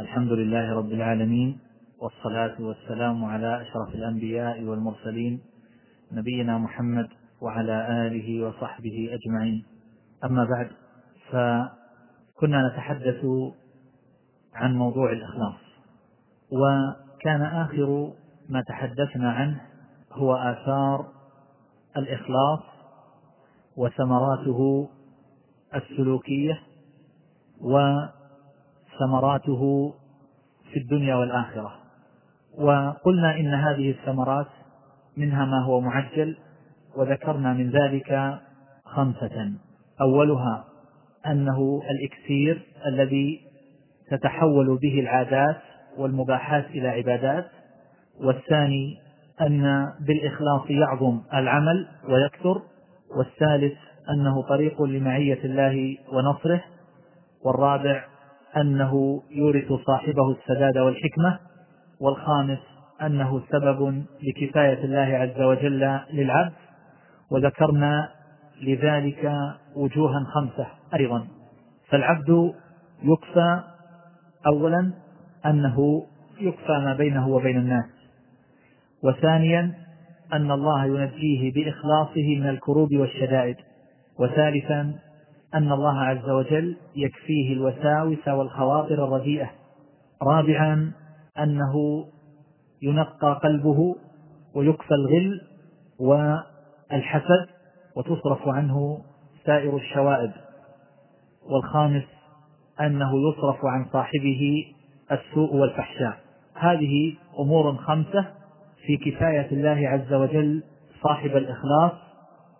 الحمد لله رب العالمين والصلاة والسلام على أشرف الأنبياء والمرسلين نبينا محمد وعلى آله وصحبه أجمعين. أما بعد فكنا نتحدث عن موضوع الإخلاص وكان آخر ما تحدثنا عنه هو آثار الإخلاص وثمراته السلوكية وثمراته في الدنيا والآخرة. وقلنا إن هذه الثمرات منها ما هو معجل وذكرنا من ذلك خمسة. أولها أنه الإكسير الذي تتحول به العادات والمباحات إلى عبادات والثاني أن بالإخلاص يعظم العمل ويكثر والثالث أنه طريق لمعية الله ونصره والرابع أنه يورث صاحبه السداد والحكمة والخامس أنه سبب لكفاية الله عز وجل للعبد وذكرنا لذلك وجوها خمسة أيضا. فالعبد يكفى أولا أنه يكفى ما بينه وبين الناس وثانيا أن الله ينجيه بإخلاصه من الكروب والشدائد وثالثا أن الله عز وجل يكفيه الوساوس والخواطر الرديئة رابعا أنه ينقى قلبه ويكفى الغل والحسد وتصرف عنه سائر الشوائب. والخامس أنه يصرف عن صاحبه السوء والفحشاء. هذه أمور خمسة في كفاية الله عز وجل صاحب الإخلاص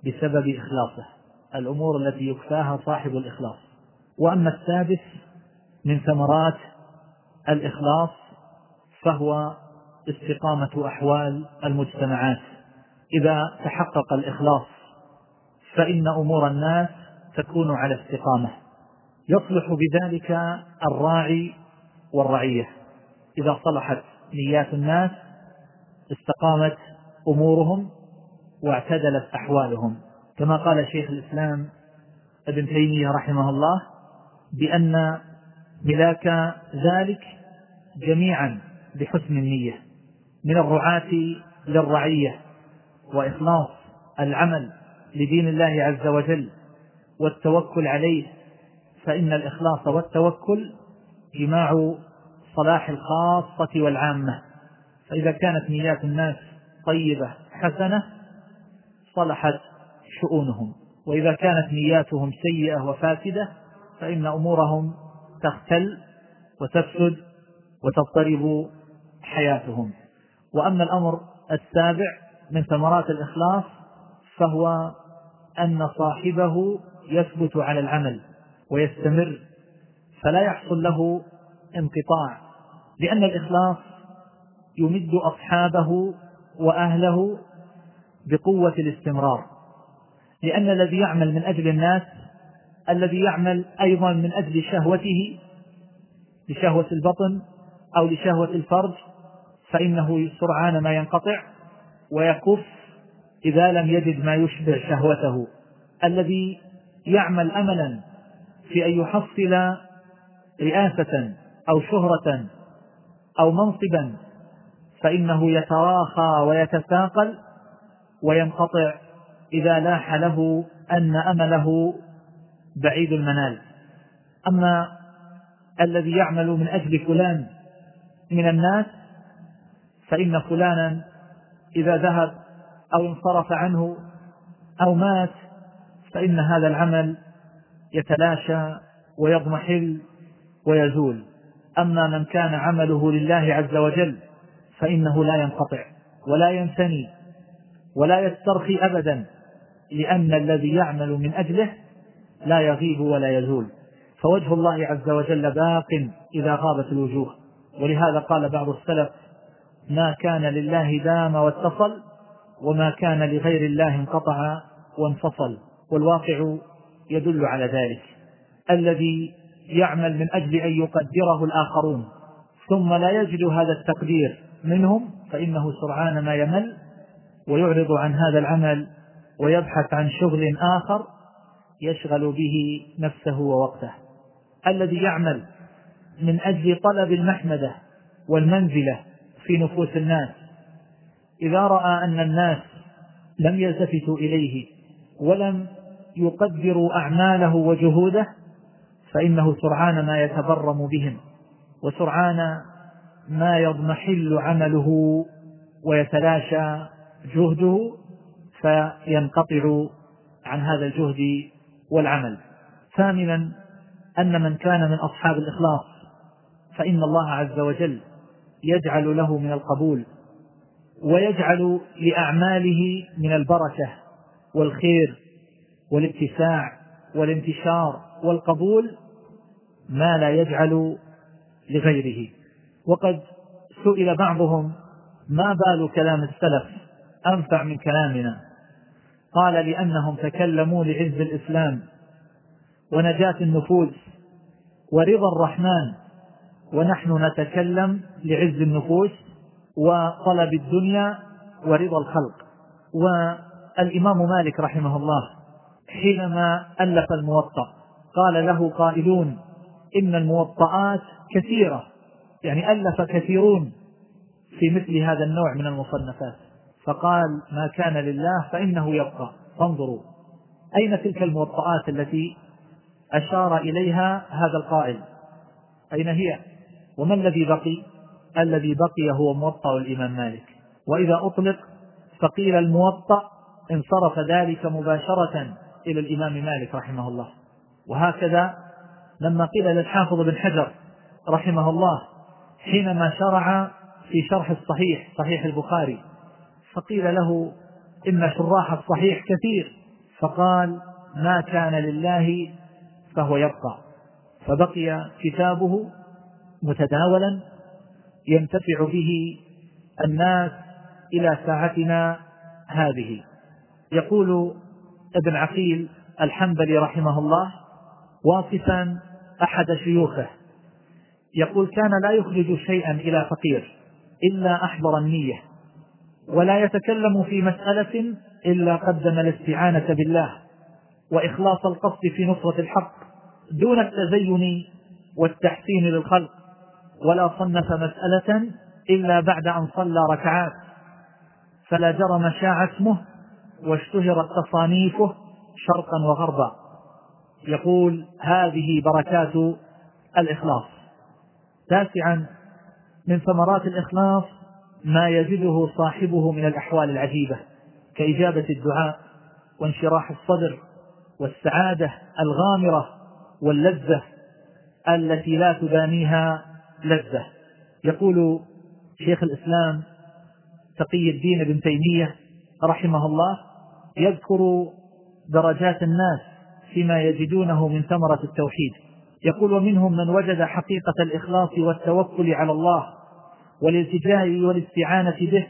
بسبب إخلاصه. الأمور التي يكفاها صاحب الإخلاص. وأما السادس من ثمرات الإخلاص فهو استقامة أحوال المجتمعات. إذا تحقق الإخلاص فإن أمور الناس تكون على استقامة. يصلح بذلك الراعي والرعية. إذا صلحت نيات الناس استقامت أمورهم واعتدلت أحوالهم. كما قال شيخ الإسلام ابن تيمية رحمه الله بأن ملاك ذلك جميعا بحسن النية من الرعاة للرعية وإخلاص العمل لدين الله عز وجل والتوكل عليه فإن الإخلاص والتوكل جماع صلاح الخاصة والعامة. فإذا كانت نيات الناس طيبة حسنة صلحت شؤونهم. وإذا كانت نياتهم سيئة وفاسدة فإن أمورهم تختل وتفسد وتضطرب حياتهم. وأما الأمر السابع من ثمرات الإخلاص فهو أن صاحبه يثبت على العمل ويستمر فلا يحصل له انقطاع لأن الإخلاص يمد أصحابه وأهله بقوة الاستمرار. لأن الذي يعمل من أجل الناس الذي يعمل أيضا من أجل شهوته لشهوة البطن أو لشهوة الفرج فإنه سرعان ما ينقطع ويكف إذا لم يجد ما يشبع شهوته. الذي يعمل أملا في أن يحصل رئاسة أو شهرة أو منصبا فإنه يتراخى ويتثاقل وينقطع إذا لاح له أن أمله بعيد المنال. أما الذي يعمل من أجل فلان من الناس فإن فلانا إذا ذهب أو انصرف عنه أو مات فإن هذا العمل يتلاشى ويضمحل ويزول. أما من كان عمله لله عز وجل فإنه لا ينقطع ولا ينثني ولا يسترخي أبدا. لأن الذي يعمل من أجله لا يغيب ولا يزول فوجه الله عز وجل باق إذا غابت الوجوه. ولهذا قال بعض السلف ما كان لله دام واتصل وما كان لغير الله انقطع وانفصل. والواقع يدل على ذلك. الذي يعمل من أجل أن يقدره الآخرون ثم لا يجد هذا التقدير منهم فإنه سرعان ما يمل ويعرض عن هذا العمل ويبحث عن شغل آخر يشغل به نفسه ووقته. الذي يعمل من أجل طلب المحمدة والمنزلة في نفوس الناس. إذا رأى أن الناس لم يلتفتوا إليه ولم يقدروا أعماله وجهوده فإنه سرعان ما يتبرم بهم وسرعان ما يضمحل عمله ويتلاشى جهده فينقطع عن هذا الجهد والعمل. ثامنا أن من كان من أصحاب الإخلاص فإن الله عز وجل يجعل له من القبول ويجعل لأعماله من البركة والخير والاتساع والانتشار والقبول ما لا يجعل لغيره. وقد سئل بعضهم ما بال كلام السلف؟ أنفع من كلامنا؟ قال لأنهم تكلموا لعز الإسلام ونجاة النفوس ورضا الرحمن ونحن نتكلم لعز النفوس وطلب الدنيا ورضا الخلق. والإمام مالك رحمه الله حينما ألف الموطأ قال له قائلون إن الموطئات كثيرة يعني ألف كثيرون في مثل هذا النوع من المصنفات. فقال ما كان لله فإنه يبقى. فانظروا. أين تلك الموطئات التي أشار إليها هذا القائل؟ أين هي؟ وما الذي بقي؟ الذي بقي هو موطأ الإمام مالك. وإذا أطلق فقيل الموطأ انصرف ذلك مباشرة إلى الإمام مالك رحمه الله. وهكذا لما قيل للحافظ بن حجر رحمه الله حينما شرع في شرح الصحيح صحيح البخاري فقيل له إن شراح الصحيح كثير. فقال ما كان لله فهو يبقى. فبقي كتابه متداولا ينتفع به الناس إلى ساعتنا هذه. يقول ابن عقيل الحنبلي رحمه الله واصفا أحد شيوخه يقول كان لا يخرج شيئا إلى فقير إلا أحضر النية. ولا يتكلم في مسألة إلا قدم الاستعانة بالله وإخلاص القصد في نصرة الحق دون التزين والتحسين للخلق. ولا صنف مسألة إلا بعد أن صلى ركعات. فلا جرم شاع اسمه واشتهرت تصانيفه شرقا وغربا. يقول هذه بركات الإخلاص. تاسعا من ثمرات الإخلاص ما يجده صاحبه من الأحوال العجيبة كإجابة الدعاء وانشراح الصدر والسعادة الغامرة واللذة التي لا تبانيها لذة. يقول شيخ الإسلام تقي الدين ابن تيمية رحمه الله يذكر درجات الناس فيما يجدونه من ثمرة التوحيد. يقول ومنهم من وجد حقيقة الإخلاص والتوكل على الله والالتجاء والاستعانة به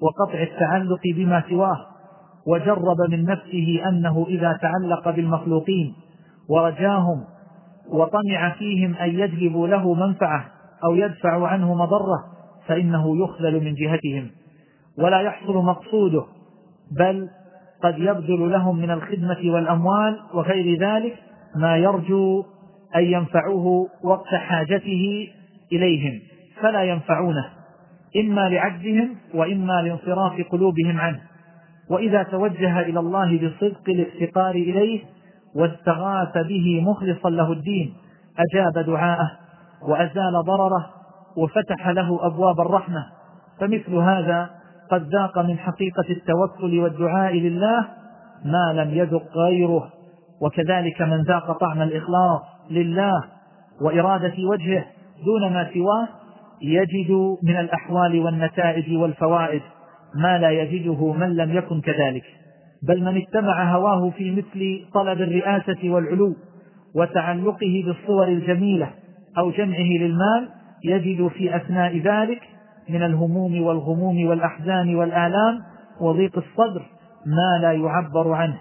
وقطع التعلق بما سواه وجرب من نفسه أنه إذا تعلق بالمخلوقين ورجاهم وطمع فيهم أن يجلبوا له منفعة أو يدفع عنه مضرة فإنه يخذل من جهتهم. ولا يحصل مقصوده بل قد يبذل لهم من الخدمة والأموال وغير ذلك ما يرجو أن ينفعوه وقت حاجته إليهم. فلا ينفعونه إما لعجزهم وإما لانصراف قلوبهم عنه. وإذا توجه إلى الله بصدق الافتقار إليه واستغاث به مخلصا له الدين أجاب دعاءه وأزال ضرره وفتح له أبواب الرحمة. فمثل هذا قد ذاق من حقيقة التوكل والدعاء لله ما لم يذق غيره. وكذلك من ذاق طعم الإخلاص لله وإرادة وجهه دون ما سواه يجد من الأحوال والنتائج والفوائد ما لا يجده من لم يكن كذلك. بل من اتبع هواه في مثل طلب الرئاسة والعلو وتعلقه بالصور الجميلة أو جمعه للمال يجد في أثناء ذلك من الهموم والغموم والأحزان والآلام وضيق الصدر ما لا يعبر عنه.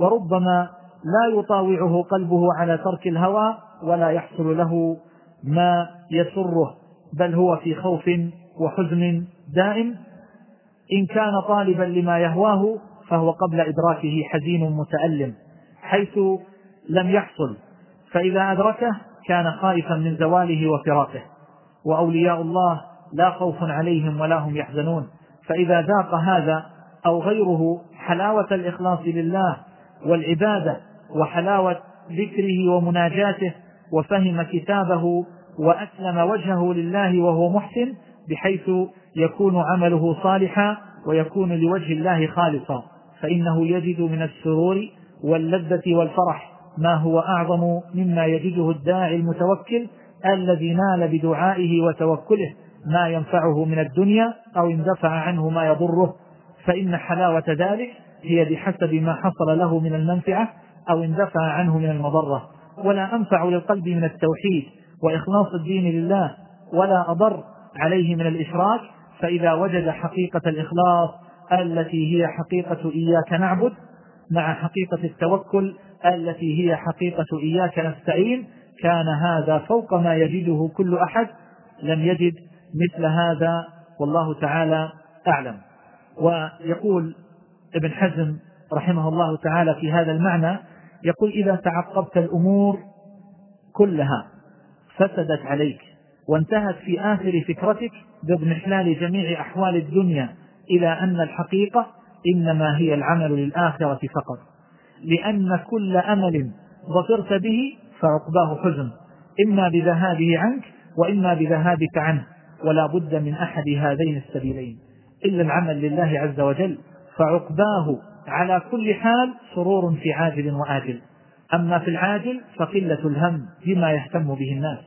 وربما لا يطاوعه قلبه على ترك الهوى ولا يحصل له ما يسره. بل هو في خوف وحزن دائم. إن كان طالبا لما يهواه فهو قبل إدراكه حزين متألم حيث لم يحصل. فإذا أدركه كان خائفا من زواله وفراقه. وأولياء الله لا خوف عليهم ولا هم يحزنون. فإذا ذاق هذا أو غيره حلاوة الإخلاص لله والعبادة وحلاوة ذكره ومناجاته وفهم كتابه وأسلم وجهه لله وهو محسن بحيث يكون عمله صالحا ويكون لوجه الله خالصا. فإنه يجد من السرور واللذة والفرح ما هو أعظم مما يجده الداعي المتوكل الذي نال بدعائه وتوكله ما ينفعه من الدنيا أو اندفع عنه ما يضره. فإن حلاوة ذلك هي بحسب ما حصل له من المنفعة أو اندفع عنه من المضرة. ولا أنفع للقلب من التوحيد وإخلاص الدين لله ولا أضر عليه من الإشراك فإذا وجد حقيقة الإخلاص التي هي حقيقة إياك نعبد مع حقيقة التوكل التي هي حقيقة إياك نستعين كان هذا فوق ما يجده كل أحد لم يجد مثل هذا والله تعالى أعلم. ويقول ابن حزم رحمه الله تعالى في هذا المعنى يقول إذا تعقبت الأمور كلها فسدت عليك وانتهت في آخر فكرتك باضمحلال جميع أحوال الدنيا إلى أن الحقيقة إنما هي العمل للآخرة فقط. لأن كل أمل ظفرت به فعقباه حزن. إما بذهابه عنك وإما بذهابك عنه ولا بد من أحد هذين السبيلين. إلا العمل لله عز وجل فعقباه على كل حال سرور في عاجل وآجل. أما في العاجل فقلة الهم بما يهتم به الناس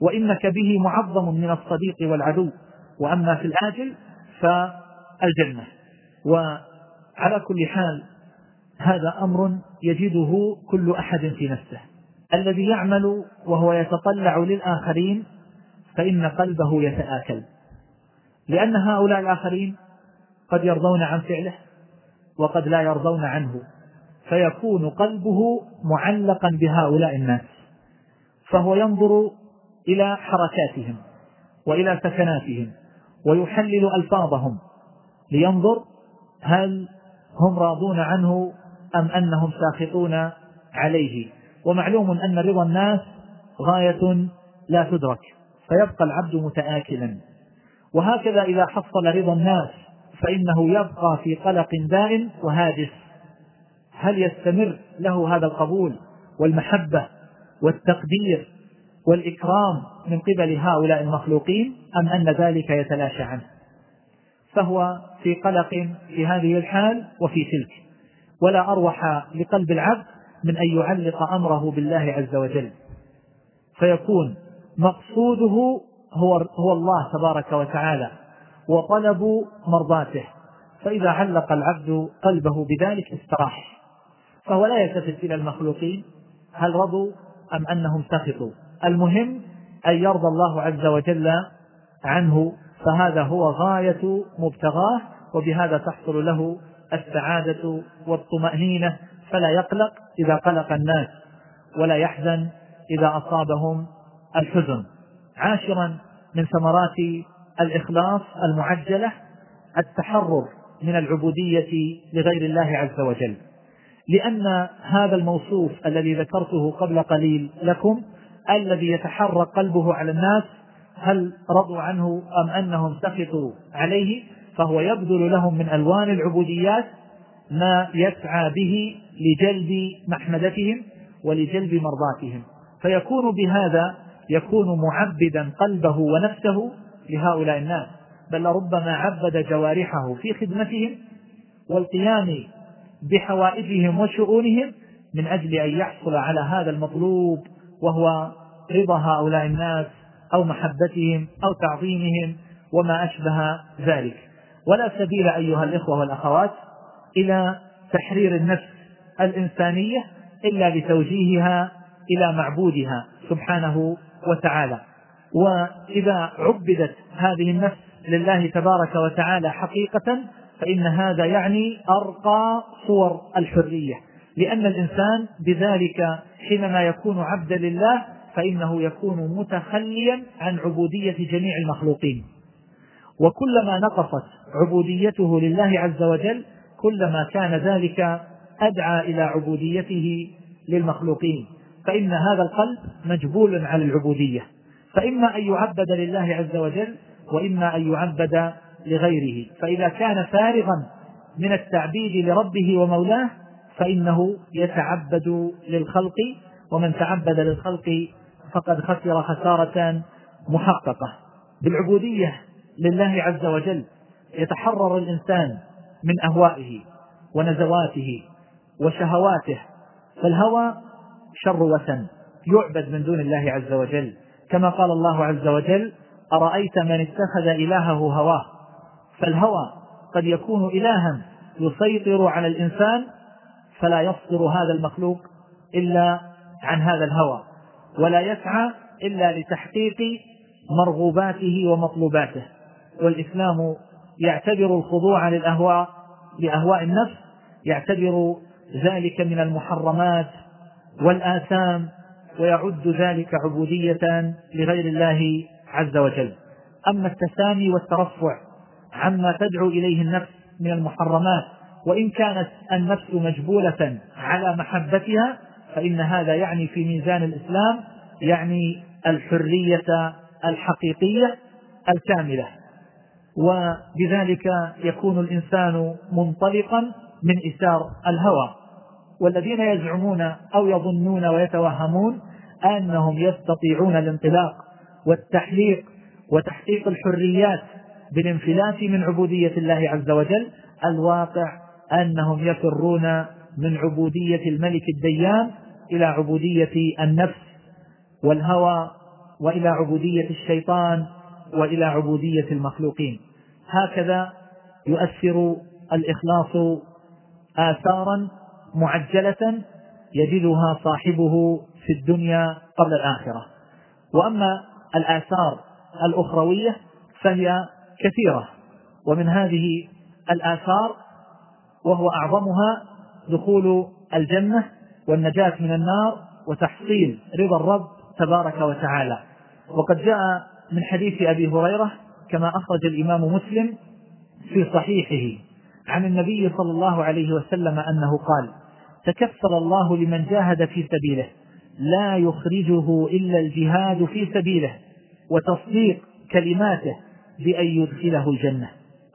وإنك به معظم من الصديق والعدو وأما في الآجل فالجنة. وعلى كل حال هذا أمر يجده كل أحد في نفسه. الذي يعمل وهو يتطلع للآخرين فإن قلبه يتآكل لأن هؤلاء الآخرين قد يرضون عن فعله وقد لا يرضون عنه. فيكون قلبه معلقا بهؤلاء الناس فهو ينظر إلى حركاتهم وإلى سكناتهم ويحلل ألفاظهم لينظر هل هم راضون عنه أم أنهم ساخطون عليه. ومعلوم أن رضا الناس غاية لا تدرك فيبقى العبد متآكلا. وهكذا إذا حصل رضا الناس فإنه يبقى في قلق دائم وهاجس هل يستمر له هذا القبول والمحبة والتقدير والإكرام من قبل هؤلاء المخلوقين أم أن ذلك يتلاشى عنه؟ فهو في قلق في هذه الحال وفي تلك. ولا أروح لقلب العبد من أن يعلق أمره بالله عز وجل. فيكون مقصوده هو, هو الله تبارك وتعالى وطلب مرضاته. فإذا علق العبد قلبه بذلك استراح. فهو لا يلتفت إلى المخلوقين هل رضوا أم أنهم سخطوا؟ المهم أن يرضى الله عز وجل عنه فهذا هو غاية مبتغاه وبهذا تحصل له السعادة والطمأنينة فلا يقلق إذا قلق الناس ولا يحزن إذا أصابهم الحزن. عاشرا من ثمرات الإخلاص المعجلة التحرر من العبودية لغير الله عز وجل. لأن هذا الموصوف الذي ذكرته قبل قليل لكم الذي يتحرك قلبه على الناس هل رضوا عنه أم أنهم سخطوا عليه؟ فهو يبذل لهم من ألوان العبوديات ما يسعى به لجلب محمدتهم ولجلب مرضاتهم. فيكون بهذا يكون معبدا قلبه ونفسه لهؤلاء الناس. بل ربما عبد جوارحه في خدمتهم والقيام بحوائجهم وشؤونهم من أجل أن يحصل على هذا المطلوب وهو رضا هؤلاء الناس أو محبتهم أو تعظيمهم وما أشبه ذلك. ولا سبيل أيها الإخوة والأخوات إلى تحرير النفس الإنسانية إلا بتوجيهها إلى معبودها سبحانه وتعالى. وإذا عبدت هذه النفس لله تبارك وتعالى حقيقة فإن هذا يعني أرقى صور الحرية. لأن الإنسان بذلك حينما يكون عبدا لله فإنه يكون متخليا عن عبودية جميع المخلوقين. وكلما نقصت عبوديته لله عز وجل كلما كان ذلك أدعى إلى عبوديته للمخلوقين. فإن هذا القلب مجبول على العبودية. فإما أن يعبد لله عز وجل وإما أن يعبد لغيره. فإذا كان فارغا من التعبيد لربه ومولاه فإنه يتعبد للخلق ومن تعبد للخلق فقد خسر خسارة محققة. بالعبودية لله عز وجل يتحرر الإنسان من أهوائه ونزواته وشهواته فالهوى شر وثن يعبد من دون الله عز وجل. كما قال الله عز وجل أرأيت من اتخذ إلهه هواه؟ فالهوى قد يكون إلها يسيطر على الإنسان فلا يصدر هذا المخلوق إلا عن هذا الهوى ولا يسعى إلا لتحقيق مرغوباته ومطلوباته والإسلام يعتبر الخضوع للأهواء لأهواء النفس يعتبر ذلك من المحرمات والآثام ويعد ذلك عبودية لغير الله عز وجل. أما التسامي والترفع عما تدعو إليه النفس من المحرمات وإن كانت النفس مجبولة على محبتها فإن هذا يعني في ميزان الإسلام يعني الحرية الحقيقية الكاملة. وبذلك يكون الإنسان منطلقا من إثار الهوى. والذين يزعمون أو يظنون ويتوهمون أنهم يستطيعون الانطلاق والتحليق وتحقيق الحريات بالانفلات من عبودية الله عز وجل. الواقع أنهم يفرون من عبودية الملك الديان إلى عبودية النفس والهوى وإلى عبودية الشيطان وإلى عبودية المخلوقين. هكذا يؤثر الإخلاص آثارا معجلة يجدها صاحبه في الدنيا قبل الآخرة. وأما الآثار الأخروية فهي كثيرة. ومن هذه الآثار وهو أعظمها دخول الجنة والنجاة من النار وتحصيل رضا الرب تبارك وتعالى. وقد جاء من حديث أبي هريرة كما أخرج الإمام مسلم في صحيحه عن النبي صلى الله عليه وسلم أنه قال تكفل الله لمن جاهد في سبيله لا يخرجه إلا الجهاد في سبيله وتصديق كلماته بأن يدخله الجنة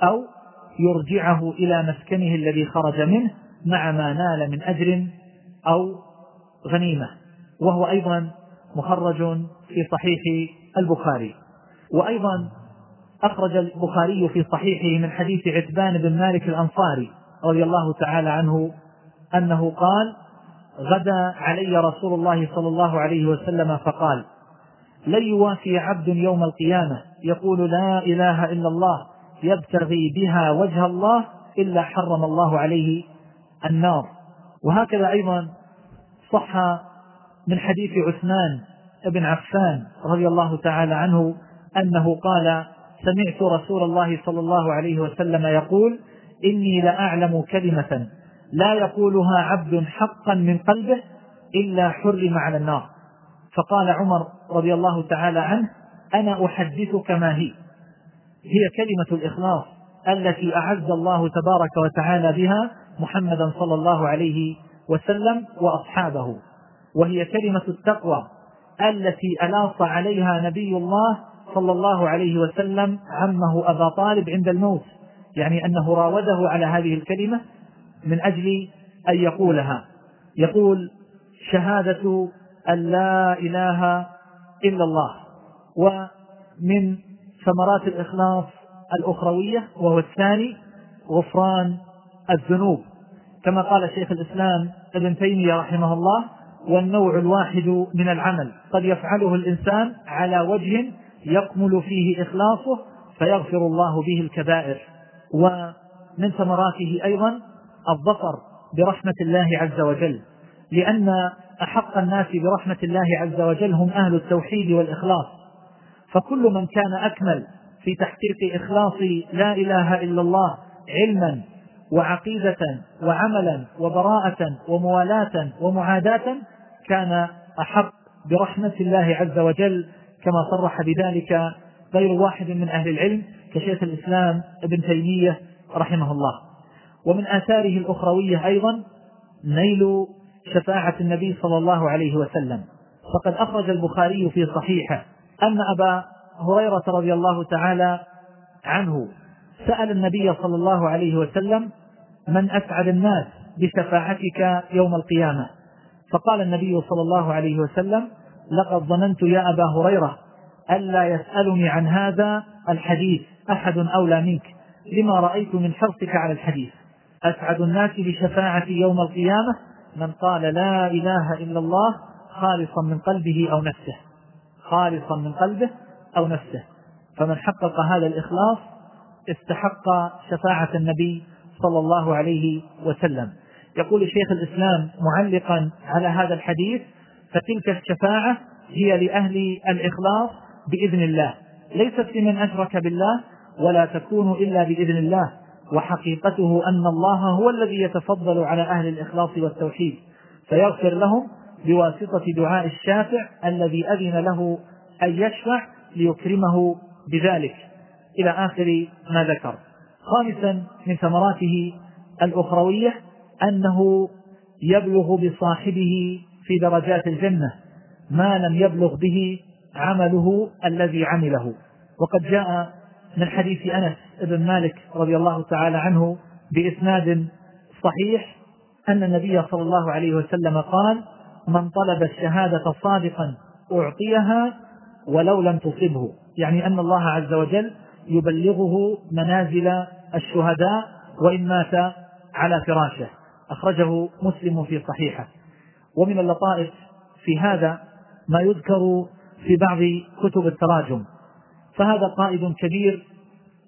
أو يرجعه إلى مسكنه الذي خرج منه مع ما نال من أجر أو غنيمة. وهو أيضا مخرج في صحيح البخاري. وأيضا أخرج البخاري في صحيحه من حديث عتبان بن مالك الأنصاري رضي الله تعالى عنه أنه قال غدا علي رسول الله صلى الله عليه وسلم فقال لن يوافي عبد يوم القيامة. يقول لا إله إلا الله يبتغي بها وجه الله إلا حرم الله عليه النار. وهكذا أيضا صح من حديث عثمان بن عفان رضي الله تعالى عنه أنه قال سمعت رسول الله صلى الله عليه وسلم يقول إني لأعلم كلمة لا يقولها عبد حقا من قلبه إلا حرم على النار. فقال عمر رضي الله تعالى عنه أنا أحدثك ما هي. هي كلمة الإخلاص التي أعز الله تبارك وتعالى بها محمدا صلى الله عليه وسلم وأصحابه. وهي كلمة التقوى التي ألاص عليها نبي الله صلى الله عليه وسلم عمه أبا طالب عند الموت. يعني أنه راوده على هذه الكلمة من أجل أن يقولها. يقول شهادة أن لا إله إلا الله. ومن ثمرات الإخلاص الأخروية وهو الثاني غفران الذنوب. كما قال شيخ الإسلام ابن تيمية رحمه الله والنوع الواحد من العمل. قد يفعله الإنسان على وجه يكمل فيه إخلاصه فيغفر الله به الكبائر. ومن ثمراته أيضا الظفر برحمة الله عز وجل. لأن أحق الناس برحمة الله عز وجل هم أهل التوحيد والإخلاص. فكل من كان أكمل في تحقيق إخلاص لا إله إلا الله علما وعقيدة وعملا وبراءة وموالاة ومعاداة كان أحق برحمة الله عز وجل كما صرح بذلك غير واحد من أهل العلم كشيخ الإسلام ابن تيمية رحمه الله. ومن آثاره الأخروية أيضا نيل شفاعة النبي صلى الله عليه وسلم. فقد أخرج البخاري في صحيحه أن أبا هريرة رضي الله تعالى عنه سأل النبي صلى الله عليه وسلم من أسعد الناس بشفاعتك يوم القيامة؟ فقال النبي صلى الله عليه وسلم لقد ظننت يا أبا هريرة ألا يسألني عن هذا الحديث أحد أولى منك. لما رأيت من حرصك على الحديث؟ أسعد الناس بشفاعتي يوم القيامة؟ من قال لا إله إلا الله خالصا من قلبه أو نفسه. خالصا من قلبه أو نفسه. فمن حقق هذا الإخلاص استحق شفاعة النبي صلى الله عليه وسلم. يقول شيخ الإسلام معلقا على هذا الحديث فتلك الشفاعة هي لأهل الإخلاص بإذن الله. ليست لمن أشرك بالله ولا تكون إلا بإذن الله. وحقيقته أن الله هو الذي يتفضل على أهل الإخلاص والتوحيد. فيغفر لهم بواسطة دعاء الشافع الذي أذن له أن يشفع ليكرمه بذلك. إلى آخر ما ذكر. خامسا من ثمراته الأخروية أنه يبلغ بصاحبه في درجات الجنة ما لم يبلغ به عمله الذي عمله. وقد جاء من حديث أنس بن مالك رضي الله تعالى عنه بإسناد صحيح أن النبي صلى الله عليه وسلم قال من طلب الشهادة صادقا أعطيها ولو لم تصبه. يعني أن الله عز وجل يبلغه منازل الشهداء وإن مات على فراشه. أخرجه مسلم في صحيحه. ومن اللطائف في هذا ما يذكر في بعض كتب التراجم. فهذا قائد كبير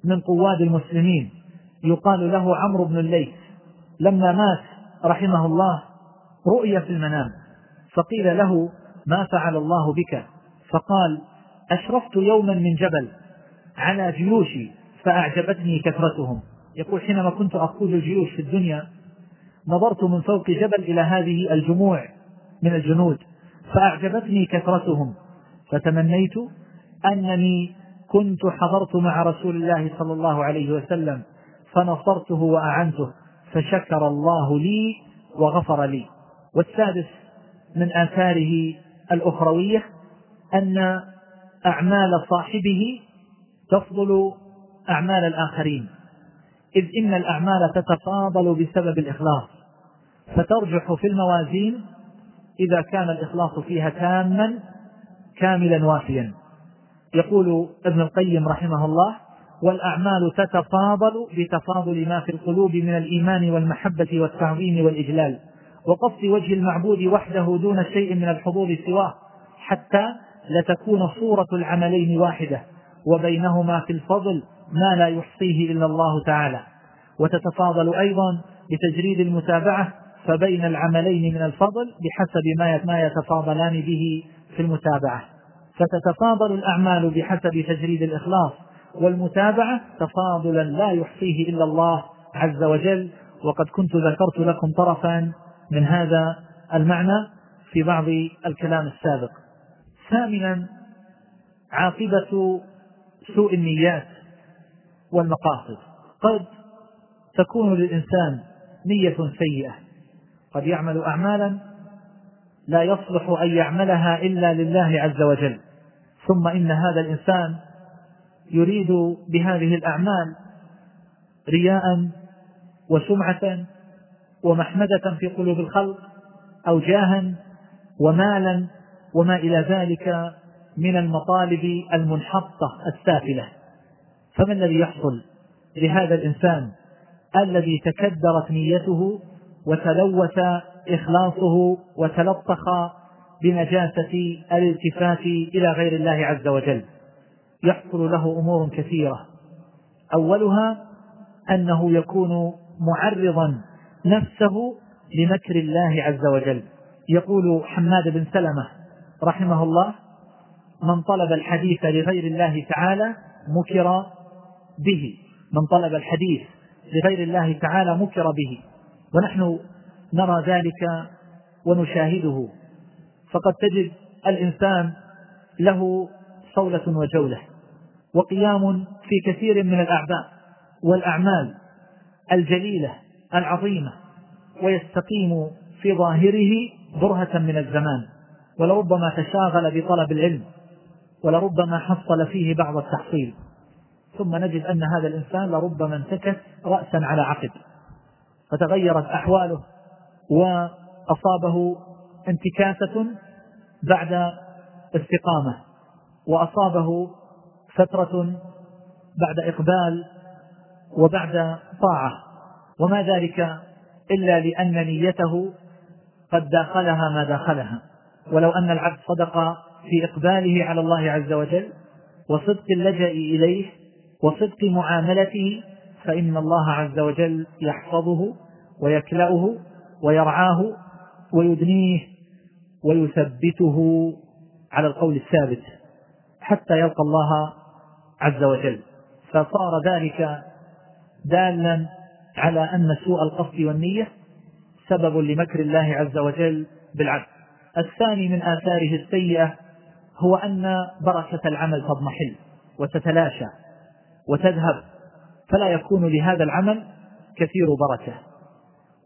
من قواد المسلمين. يقال له عمرو بن الليث. لما مات رحمه الله رؤي في المنام. فقيل له ما فعل الله بك؟ فقال أشرفت يوما من جبل على جيوشي فأعجبتني كثرتهم. يقول حينما كنت أقود الجيوش في الدنيا نظرت من فوق جبل إلى هذه الجموع من الجنود فأعجبتني كثرتهم. فتمنيت أنني كنت حضرت مع رسول الله صلى الله عليه وسلم فنصرته وأعنته فشكر الله لي وغفر لي. والسادس من آثاره الأخروية أن أعمال صاحبه تفضل أعمال الآخرين. إذ إن الأعمال تتفاضل بسبب الإخلاص فترجح في الموازين إذا كان الإخلاص فيها تاما كاملا وافيا. يقول ابن القيم رحمه الله والأعمال تتفاضل بتفاضل ما في القلوب من الإيمان والمحبة والتعظيم والإجلال وقصد وجه المعبود وحده دون شيء من الحضور سواه حتى لتكون صورة العملين واحدة وبينهما في الفضل ما لا يحصيه إلا الله تعالى. وتتفاضل أيضا بتجريد المتابعة فبين العملين من الفضل بحسب ما يتفاضلان به في المتابعة. فتتفاضل الأعمال بحسب تجريد الإخلاص والمتابعة تفاضلا لا يحصيه إلا الله عز وجل. وقد كنت ذكرت لكم طرفا من هذا المعنى في بعض الكلام السابق. ثامنا عاقبة سوء النيات والمقاصد. قد تكون للإنسان نية سيئة. قد يعمل أعمالا لا يصلح أن يعملها إلا لله عز وجل. ثم إن هذا الإنسان يريد بهذه الأعمال رياء وسمعة ومحمدة في قلوب الخلق أو جاها ومالا وما إلى ذلك من المطالب المنحطة السافلة. فما الذي يحصل لهذا الإنسان؟ الذي تكدرت نيته وتلوث إخلاصه وتلطخ بنجاسة الالتفات إلى غير الله عز وجل. يحصل له أمور كثيرة. أولها أنه يكون معرضا نفسه لمكر الله عز وجل. يقول حماد بن سلمة رحمه الله من طلب الحديث لغير الله تعالى مكر به. من طلب الحديث لغير الله تعالى مكر به. ونحن نرى ذلك ونشاهده. فقد تجد الإنسان له صولة وجولة وقيام في كثير من الأعباء والأعمال الجليلة العظيمة ويستقيم في ظاهره برهة من الزمان ولربما تشاغل بطلب العلم ولربما حصل فيه بعض التحصيل ثم نجد أن هذا الإنسان لربما انتكس رأسا على عقب فتغيرت أحواله وأصابه انتكاسة بعد استقامة وأصابه فترة بعد إقبال وبعد طاعة. وما ذلك إلا لأن نيته قد داخلها ما داخلها. ولو أن العبد صدق في إقباله على الله عز وجل وصدق اللجأ إليه وصدق معاملته فإن الله عز وجل يحفظه ويكلأه ويرعاه ويدنيه ويثبته على القول الثابت حتى يلقى الله عز وجل. فصار ذلك دالا على أن سوء القصد والنية سبب لمكر الله عز وجل بالعبد الثاني من آثاره السيئة هو أن بركة العمل تضمحل وتتلاشى وتذهب فلا يكون لهذا العمل كثير بركة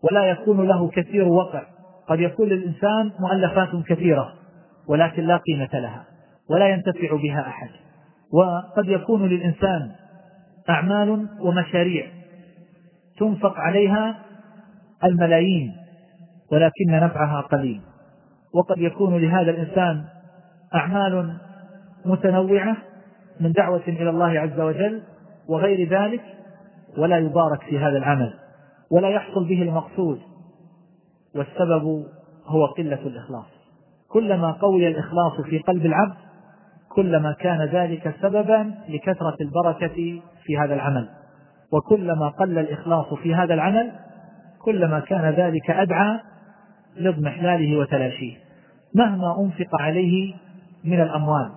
ولا يكون له كثير وقع قد يكون للإنسان مؤلفات كثيرة ولكن لا قيمة لها ولا ينتفع بها أحد. وقد يكون للإنسان أعمال ومشاريع تنفق عليها الملايين ولكن نفعها قليل. وقد يكون لهذا الإنسان أعمال متنوعة من دعوة إلى الله عز وجل وغير ذلك ولا يبارك في هذا العمل ولا يحصل به المقصود. والسبب هو قلة الإخلاص. كلما قوي الإخلاص في قلب العبد كلما كان ذلك سببا لكثرة البركة في هذا العمل. وكلما قل الإخلاص في هذا العمل كلما كان ذلك أدعى لاضمحلاله وتلاشيه. مهما أنفق عليه من الأموال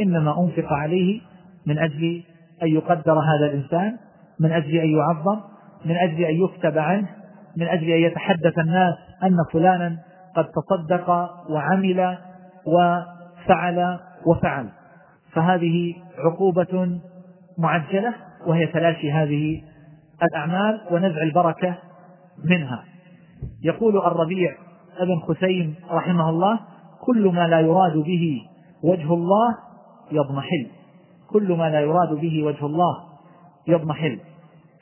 إنما أنفق عليه من أجل أن يقدر هذا الإنسان من أجل أن يعظم من أجل أن يكتب عنه من أجل أن يتحدث الناس أن فلانا قد تصدق وعمل وفعل وفعل. فهذه عقوبة معجلة وهي تلاشي هذه الأعمال ونزع البركة منها. يقول الربيع ابن خسيم رحمه الله كل ما لا يراد به وجه الله يضمحل. كل ما لا يراد به وجه الله يضمحل.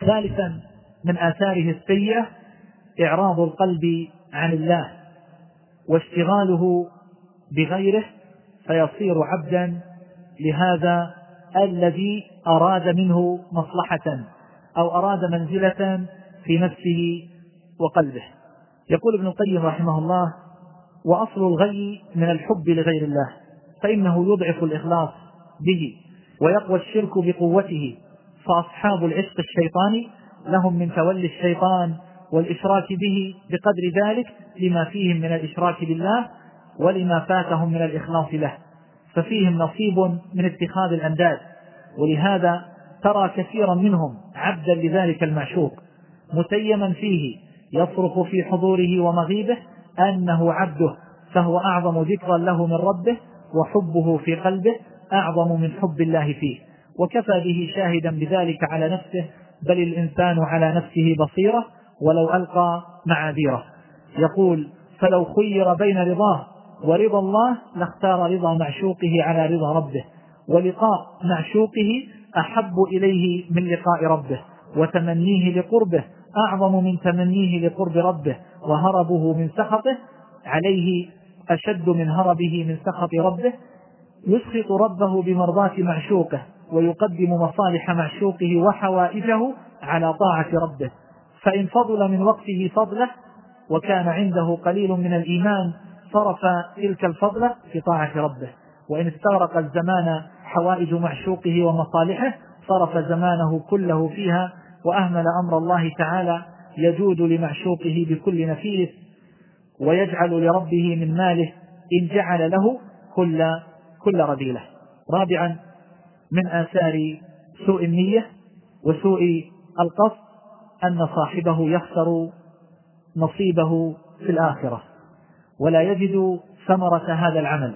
ثالثا من آثاره السيئة إعراض القلب عن الله واشتغاله بغيره فيصير عبدا لهذا الذي أراد منه مصلحة أو أراد منزلة في نفسه وقلبه. يقول ابن القيم رحمه الله وأصل الغي من الحب لغير الله فإنه يضعف الإخلاص به ويقوى الشرك بقوته فأصحاب العشق الشيطاني لهم من تولي الشيطان والإشراك به بقدر ذلك لما فيهم من الإشراك بالله ولما فاتهم من الإخلاص له. ففيهم نصيب من اتخاذ الأنداد. ولهذا ترى كثيرا منهم عبدا لذلك المعشوق متيما فيه يصرخ في حضوره ومغيبه أنه عبده فهو أعظم ذكرا له من ربه وحبه في قلبه أعظم من حب الله فيه. وكفى به شاهدا بذلك على نفسه بل الإنسان على نفسه بصيرة ولو ألقى معاذيره. يقول فلو خير بين رضاه ورضا الله لاختار رضا معشوقه على رضا ربه ولقاء معشوقه أحب إليه من لقاء ربه وتمنيه لقربه أعظم من تمنيه لقرب ربه وهربه من سخطه عليه أشد من هربه من سخط ربه. يسخط ربه بمرضاة معشوقه ويقدم مصالح معشوقه وحوائجه على طاعة ربه. فإن فضل من وقته فضله وكان عنده قليل من الإيمان صرف تلك الفضلة في طاعة ربه. وإن استغرق الزمان حوائج معشوقه ومصالحه صرف زمانه كله فيها وأهمل أمر الله تعالى يجود لمعشوقه بكل نفيس ويجعل لربه من ماله إن جعل له كل كل رذيلة. رابعا من آثار سوء النية وسوء القصد أن صاحبه يخسر نصيبه في الآخرة ولا يجد ثمرة هذا العمل.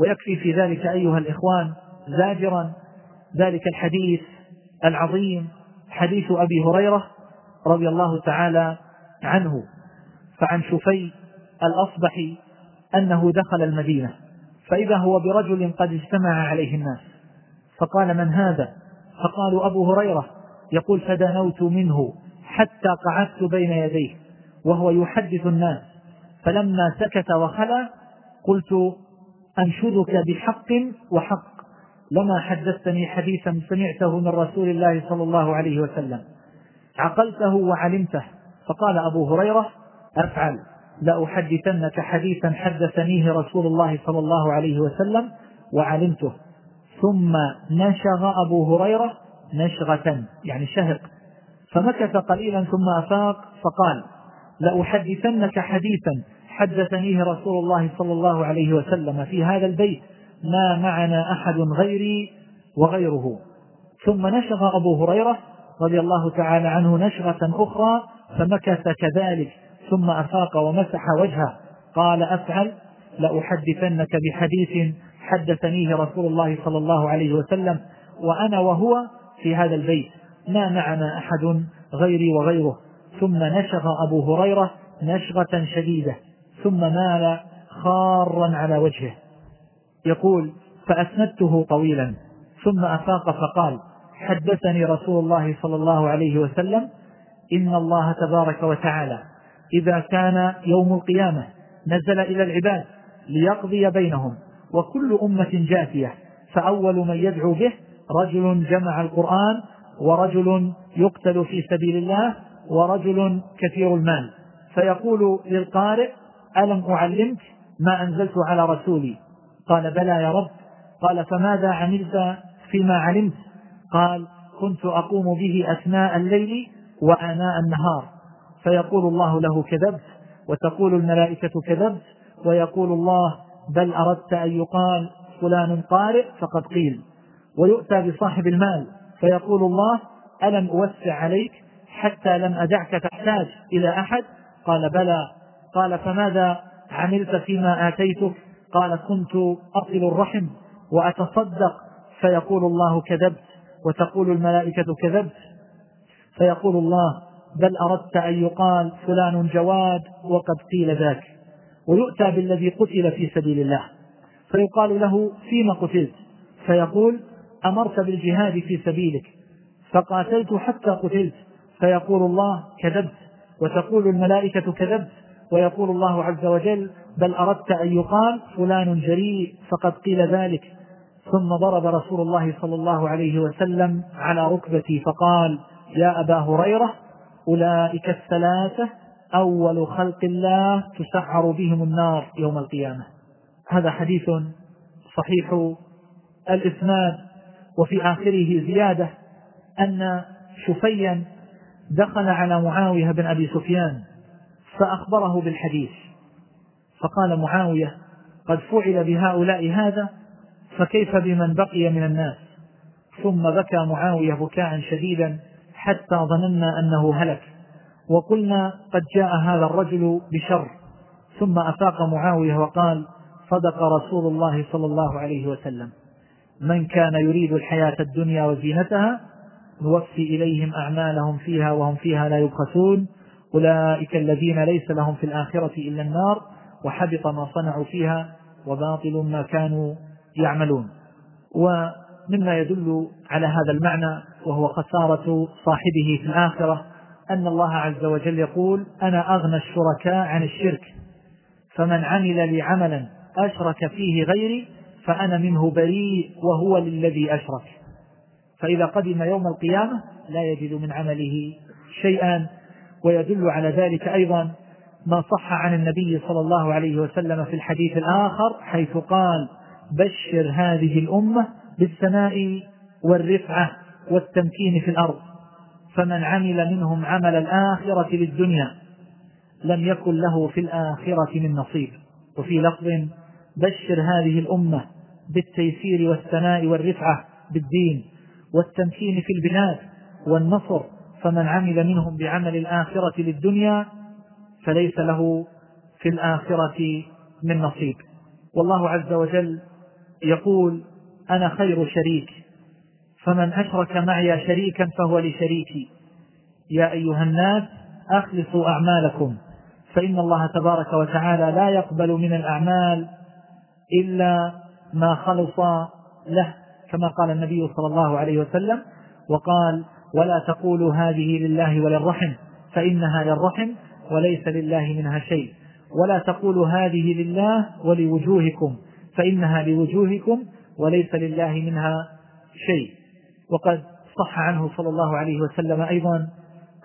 ويكفي في ذلك أيها الإخوان زاجرا ذلك الحديث العظيم حديث أبي هريرة رضي الله تعالى عنه فعن شفي الأصبحي أنه دخل المدينة فإذا هو برجل قد اجتمع عليه الناس فقال من هذا؟ فقالوا أبو هريرة يقول فدنوت منه حتى قعدت بين يديه وهو يحدث الناس فلما سكت وخلى قلت أنشدك بحق وحق لما حدثتني حديثا سمعته من رسول الله صلى الله عليه وسلم عقلته وعلمته فقال أبو هريرة أفعل لأحدثنك حديثا حدثنيه رسول الله صلى الله عليه وسلم وعلمته ثم نشغ أبو هريرة نشغة يعني شهق. فمكث قليلا ثم أفاق فقال لأحدثنك حديثا حدثنيه رسول الله صلى الله عليه وسلم في هذا البيت ما معنا أحد غيري وغيره. ثم نشغ أبو هريرة رضي الله تعالى عنه نشغة أخرى فمكث كذلك ثم أفاق ومسح وجهه. قال أفعل لأحدثنك بحديث حدثنيه رسول الله صلى الله عليه وسلم وأنا وهو في هذا البيت ما معنا أحد غيري وغيره. ثم نشغ أبو هريرة نشغة شديدة ثم مال خارا على وجهه. يقول فأسندته طويلا ثم أفاق فقال حدثني رسول الله صلى الله عليه وسلم إن الله تبارك وتعالى إذا كان يوم القيامة نزل إلى العباد ليقضي بينهم وكل أمة جاثية فأول من يدعو به رجل جمع القرآن ورجل يقتل في سبيل الله ورجل كثير المال. فيقول للقارئ ألم أعلمك ما أنزلت على رسولي؟ قال بلى يا رب. قال فماذا عملت فيما علمت؟ قال كنت أقوم به أثناء الليل وآناء النهار. فيقول الله له كذبت. وتقول الملائكة كذبت. ويقول الله بل أردت أن يقال فلان قارئ فقد قيل. ويؤتى بصاحب المال فيقول الله ألم أوسع عليك حتى لم أدعك تحتاج إلى أحد؟ قال بلى. قال فماذا عملت فيما آتيتك؟ قال كنت أصل الرحم وأتصدق. فيقول الله كذبت. وتقول الملائكة كذبت. فيقول الله بل أردت أن يقال فلان جواد وقد قيل ذاك. ويؤتى بالذي قتل في سبيل الله. فيقال له فيما قتلت؟ فيقول أمرت بالجهاد في سبيلك فقاتلت حتى قتلت فيقول الله كذبت وتقول الملائكة كذبت ويقول الله عز وجل بل أردت أن يقال فلان جريء فقد قيل ذلك. ثم ضرب رسول الله صلى الله عليه وسلم على ركبتي فقال يا أبا هريرة أولئك الثلاثة أول خلق الله تسعر بهم النار يوم القيامة. هذا حديث صحيح الإسناد. وفي آخره زيادة أن شفيا دخل على معاوية بن أبي سفيان فأخبره بالحديث. فقال معاوية قد فعل بهؤلاء هذا فكيف بمن بقي من الناس؟ ثم بكى معاوية بكاء شديدا حتى ظننا أنه هلك وقلنا قد جاء هذا الرجل بشر. ثم أفاق معاوية وقال صدق رسول الله صلى الله عليه وسلم. من كان يريد الحياة الدنيا وزينتها نوفي إليهم أعمالهم فيها وهم فيها لا يبخسون. أولئك الذين ليس لهم في الآخرة إلا النار وحبط ما صنعوا فيها وباطل ما كانوا يعملون. ومما يدل على هذا المعنى وهو خسارة صاحبه في الآخرة أن الله عز وجل يقول أنا أغنى الشركاء عن الشرك فمن عمل لي عملا أشرك فيه غيري فأنا منه بريء وهو للذي أشرك. فإذا قدم يوم القيامة لا يجد من عمله شيئا ويدل على ذلك أيضا ما صح عن النبي صلى الله عليه وسلم في الحديث الآخر حيث قال بشر هذه الأمة بالثناء والرفعة والتمكين في الأرض فمن عمل منهم عمل الآخرة للدنيا لم يكن له في الآخرة من نصيب. وفي لفظ بشر هذه الأمة بالتيسير والثناء والرفعة بالدين والتمكين في البلاد والنصر فمن عمل منهم بعمل الآخرة للدنيا فليس له في الآخرة من نصيب. والله عز وجل يقول أنا خير شريك فمن أشرك معي شريكا فهو لشريكي يا أيها الناس أخلصوا أعمالكم فإن الله تبارك وتعالى لا يقبل من الأعمال إلا ما خلص له كما قال النبي صلى الله عليه وسلم وقال ولا تقولوا هذه لله وللرحم فإنها للرحم وليس لله منها شيء. ولا تقولوا هذه لله ولوجوهكم فإنها لوجوهكم وليس لله منها شيء. وقد صح عنه صلى الله عليه وسلم أيضا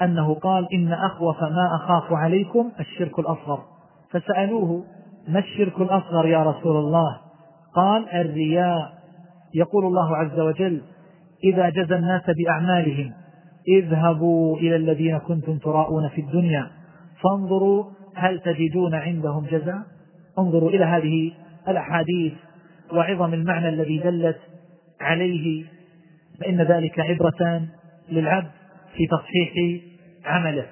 أنه قال إن أخوف ما أخاف عليكم الشرك الأصغر. فسألوه ما الشرك الأصغر يا رسول الله؟ قال الرياء. يقول الله عز وجل إذا جزى الناس بأعمالهم اذهبوا إلى الذين كنتم تراءون في الدنيا فانظروا هل تجدون عندهم جزاء. انظروا إلى هذه الأحاديث وعظم المعنى الذي دلت عليه فإن ذلك عبرة للعبد في تصحيح عمله.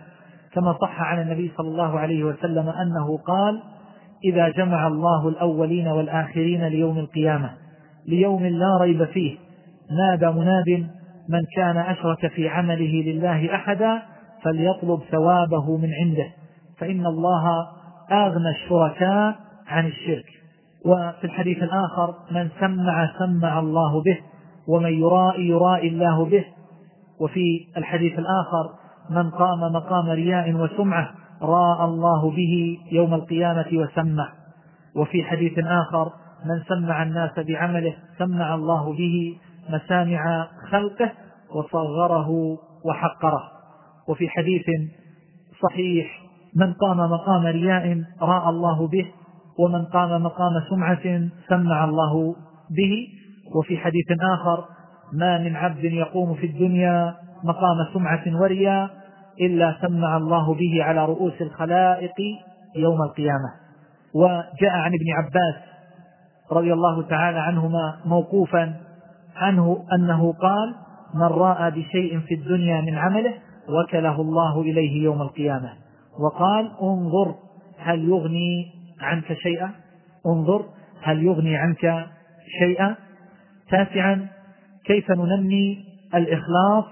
كما صح عن النبي صلى الله عليه وسلم أنه قال إذا جمع الله الأولين والآخرين ليوم القيامة ليوم لا ريب فيه. نادى مناد من كان أشرك في عمله لله أحدا فليطلب ثوابه من عنده فإن الله أغنى الشركاء عن الشرك. وفي الحديث الآخر من سمع سمع الله به ومن يرائي يرائي الله به. وفي الحديث الآخر من قام مقام رياء وسمعة راى الله به يوم القيامة وسمع. وفي حديث آخر من سمع الناس بعمله سمع الله به مسامع خلقه وصغره وحقره. وفي حديث صحيح من قام مقام رياء راى الله به ومن قام مقام سمعة سمع الله به. وفي حديث آخر ما من عبد يقوم في الدنيا مقام سمعة ورياء إلا سمع الله به على رؤوس الخلائق يوم القيامة. وجاء عن ابن عباس رضي الله تعالى عنهما موقوفا عنه أنه قال من رأى بشيء في الدنيا من عمله وكله الله إليه يوم القيامة وقال انظر هل يغني عنك شيئا؟ انظر هل يغني عنك شيئا؟ تاسعا كيف ننمي الإخلاص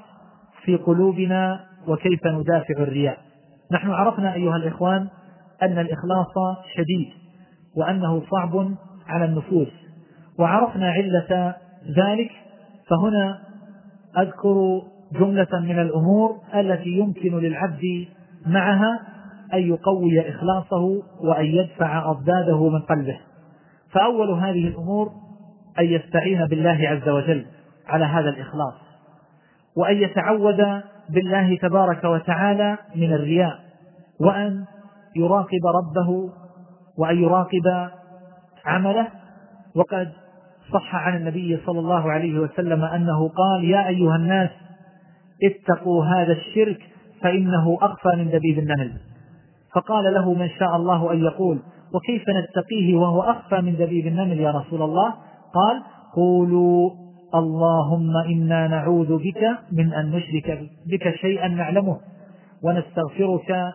في قلوبنا وكيف ندافع الرياء. نحن عرفنا أيها الإخوان أن الإخلاص شديد وأنه صعب على النفوس وعرفنا علة ذلك فهنا أذكر جملة من الأمور التي يمكن للعبد معها أن يقوي إخلاصه وأن يدفع أضداده من قلبه. فأول هذه الأمور أن يستعين بالله عز وجل على هذا الإخلاص وأن يتعوذ بالله تبارك وتعالى من الرياء وأن يراقب ربه وأن يراقب عمله. وقد صح عن النبي صلى الله عليه وسلم أنه قال يا أيها الناس اتقوا هذا الشرك فإنه أخفى من دبيب النمل فقال له من شاء الله أن يقول وكيف نتقيه وهو أخفى من دبيب النمل يا رسول الله؟ قال قولوا اللهم إنا نعوذ بك من أن نشرك بك شيئا نعلمه ونستغفرك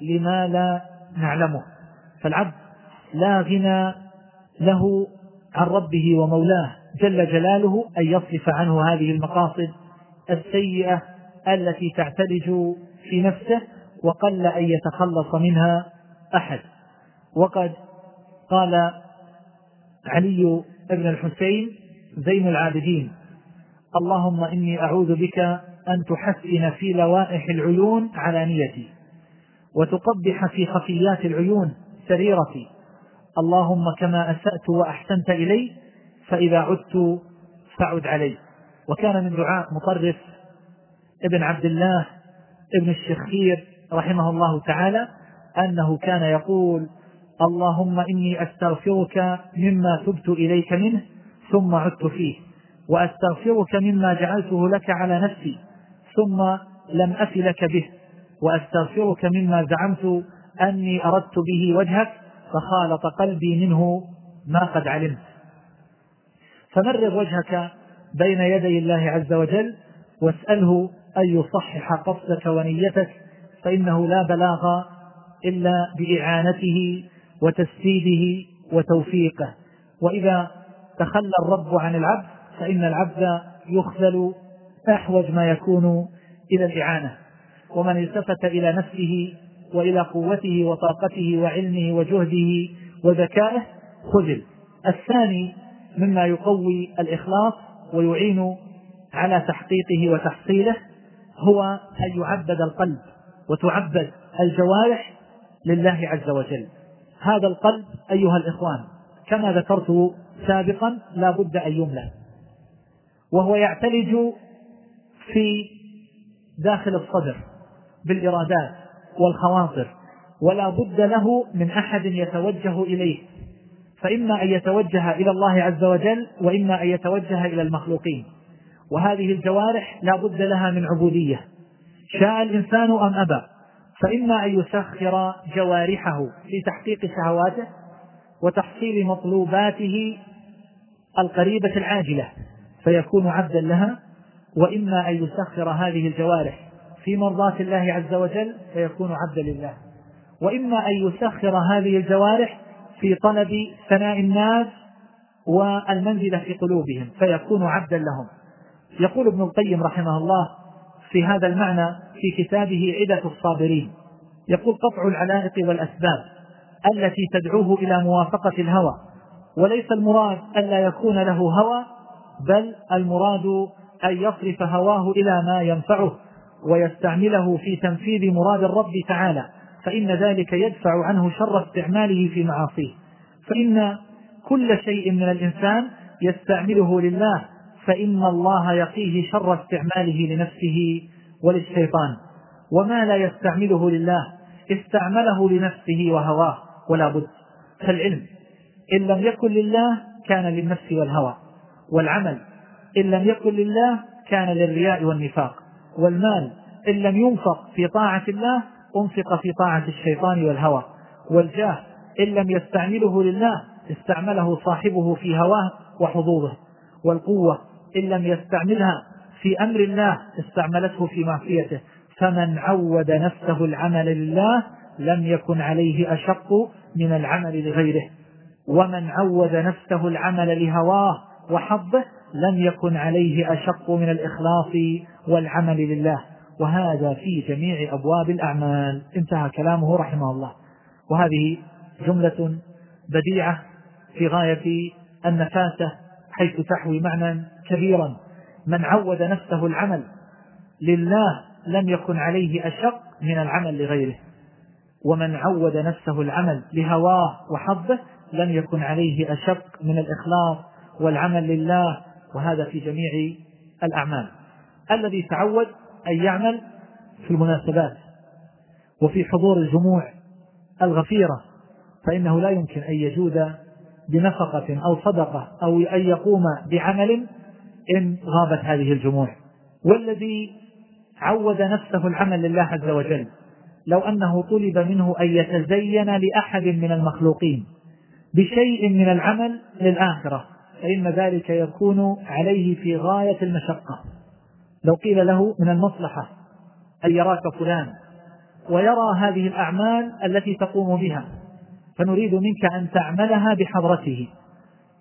لما لا نعلمه. فالعبد لا غنى له عن ربه ومولاه. جل جلاله أن يصرف عنه هذه المقاصد السيئة التي تعتلج في نفسه وقل أن يتخلص منها أحد. وقد قال علي بن الحسين زين العابدين. اللهم إني أعوذ بك أن تحسن في لوائح العيون علانيتي وتقبح في خفيات العيون سريرتي. اللهم كما أسأت وأحسنت إلي فإذا عدت فعد علي. وكان من دعاء مطرف ابن عبد الله ابن الشخير رحمه الله تعالى أنه كان يقول اللهم إني أستغفرك مما تبت إليك منه ثم عدت فيه وأستغفرك مما جعلته لك على نفسي ثم لم أف لك به وأستغفرك مما زعمت أني أردت به وجهك فخالط قلبي منه ما قد علمت. فمرر وجهك بين يدي الله عز وجل واسأله أن يصحح قصدك ونيتك فإنه لا بلاغ إلا بإعانته وتسديده وتوفيقه. وإذا تخلى الرب عن العبد فإن العبد يخذل أحوج ما يكون إلى الإعانة. ومن التفت إلى نفسه وإلى قوته وطاقته وعلمه وجهده وذكائه خذل. الثاني مما يقوي الإخلاص ويعين على تحقيقه وتحصيله هو أن يعبد القلب وتعبد الجوارح لله عز وجل. هذا القلب أيها الإخوان كما ذكرت سابقا لا بد أن يملأ. وهو يعتلج في داخل الصدر بالإرادات والخواطر ولا بد له من أحد يتوجه إليه. فإما أن يتوجه إلى الله عز وجل وإما أن يتوجه إلى المخلوقين. وهذه الجوارح لا بد لها من عبودية. شاء الإنسان أم أبى؟ فإما أن يسخر جوارحه في تحقيق شهواته وتحصيل مطلوباته القريبة العاجلة فيكون عبدا لها وإما أن يسخر هذه الجوارح في مرضاة الله عز وجل فيكون عبدا لله. وإما أن يسخر هذه الجوارح في طلب ثناء الناس والمنزلة في قلوبهم فيكون عبدا لهم. يقول ابن القيم رحمه الله في هذا المعنى في كتابه عدة الصابرين يقول قطع العلائق والأسباب. التي تدعوه إلى موافقة الهوى. وليس المراد ألا يكون له هوى بل المراد أن يصرف هواه إلى ما ينفعه ويستعمله في تنفيذ مراد الرب تعالى. فإن ذلك يدفع عنه شر استعماله في معاصيه. فإن كل شيء من الإنسان يستعمله لله فإن الله يقيه شر استعماله لنفسه وللشيطان. وما لا يستعمله لله استعمله لنفسه وهواه. ولا بد. فالعلم إن لم يكن لله كان للنفس والهوى والعمل إن لم يكن لله كان للرياء والنفاق والمال إن لم ينفق في طاعة الله أنفق في طاعة الشيطان والهوى والجاه إن لم يستعمله لله استعمله صاحبه في هواه وحظوظه والقوة إن لم يستعملها في أمر الله استعملته في معصيته. فمن عود نفسه العمل لله لم يكن عليه أشق من العمل لغيره. ومن عود نفسه العمل لهواه وحظه لم يكن عليه أشق من الإخلاص والعمل لله. وهذا في جميع أبواب الأعمال. انتهى كلامه رحمه الله. وهذه جملة بديعة في غاية النفاسة حيث تحوي معنى كبيرا. من عود نفسه العمل لله لم يكن عليه أشق من العمل لغيره. ومن عود نفسه العمل لهواه وحظه لم يكن عليه أشق من الإخلاص والعمل لله وهذا في جميع الأعمال. الذي تعود أن يعمل في المناسبات وفي حضور الجموع الغفيرة فإنه لا يمكن أن يجود بنفقة أو صدقة أو أن يقوم بعمل إن غابت هذه الجموع. والذي عود نفسه العمل لله عز وجل لو أنه طلب منه أن يتزين لأحد من المخلوقين بشيء من العمل للآخرة فإن ذلك يكون عليه في غاية المشقة. لو قيل له من المصلحة أن يراك فلان ويرى هذه الأعمال التي تقوم بها فنريد منك أن تعملها بحضرته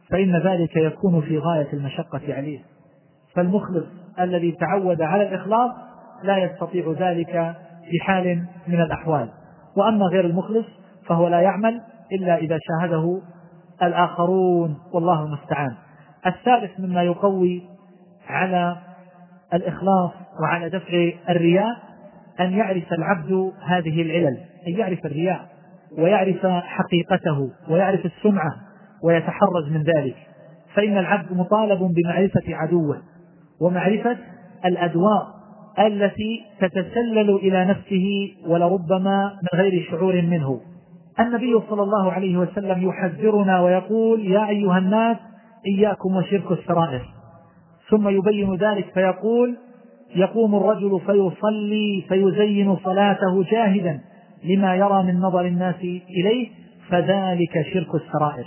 فإن ذلك يكون في غاية المشقة عليه. فالمخلص الذي تعود على الإخلاص لا يستطيع ذلك في حال من الأحوال. وأما غير المخلص فهو لا يعمل إلا إذا شاهده الآخرون والله المستعان. الثالث مما يقوي على الإخلاص وعلى دفع الرياء أن يعرف العبد هذه العلل أن يعرف الرياء ويعرف حقيقته ويعرف السمعة ويتحرز من ذلك. فإن العبد مطالب بمعرفة عدوه ومعرفة الأدواء التي تتسلل إلى نفسه ولربما من غير شعور منه. النبي صلى الله عليه وسلم يحذرنا ويقول يا أيها الناس إياكم وشرك السرائر. ثم يبين ذلك فيقول يقوم الرجل فيصلي فيزين صلاته جاهدا لما يرى من نظر الناس إليه فذلك شرك السرائر.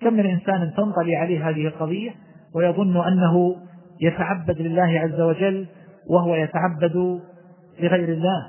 كم من إنسان تنطلي عليه هذه القضية ويظن أنه يتعبد لله عز وجل وهو يتعبد لغير الله.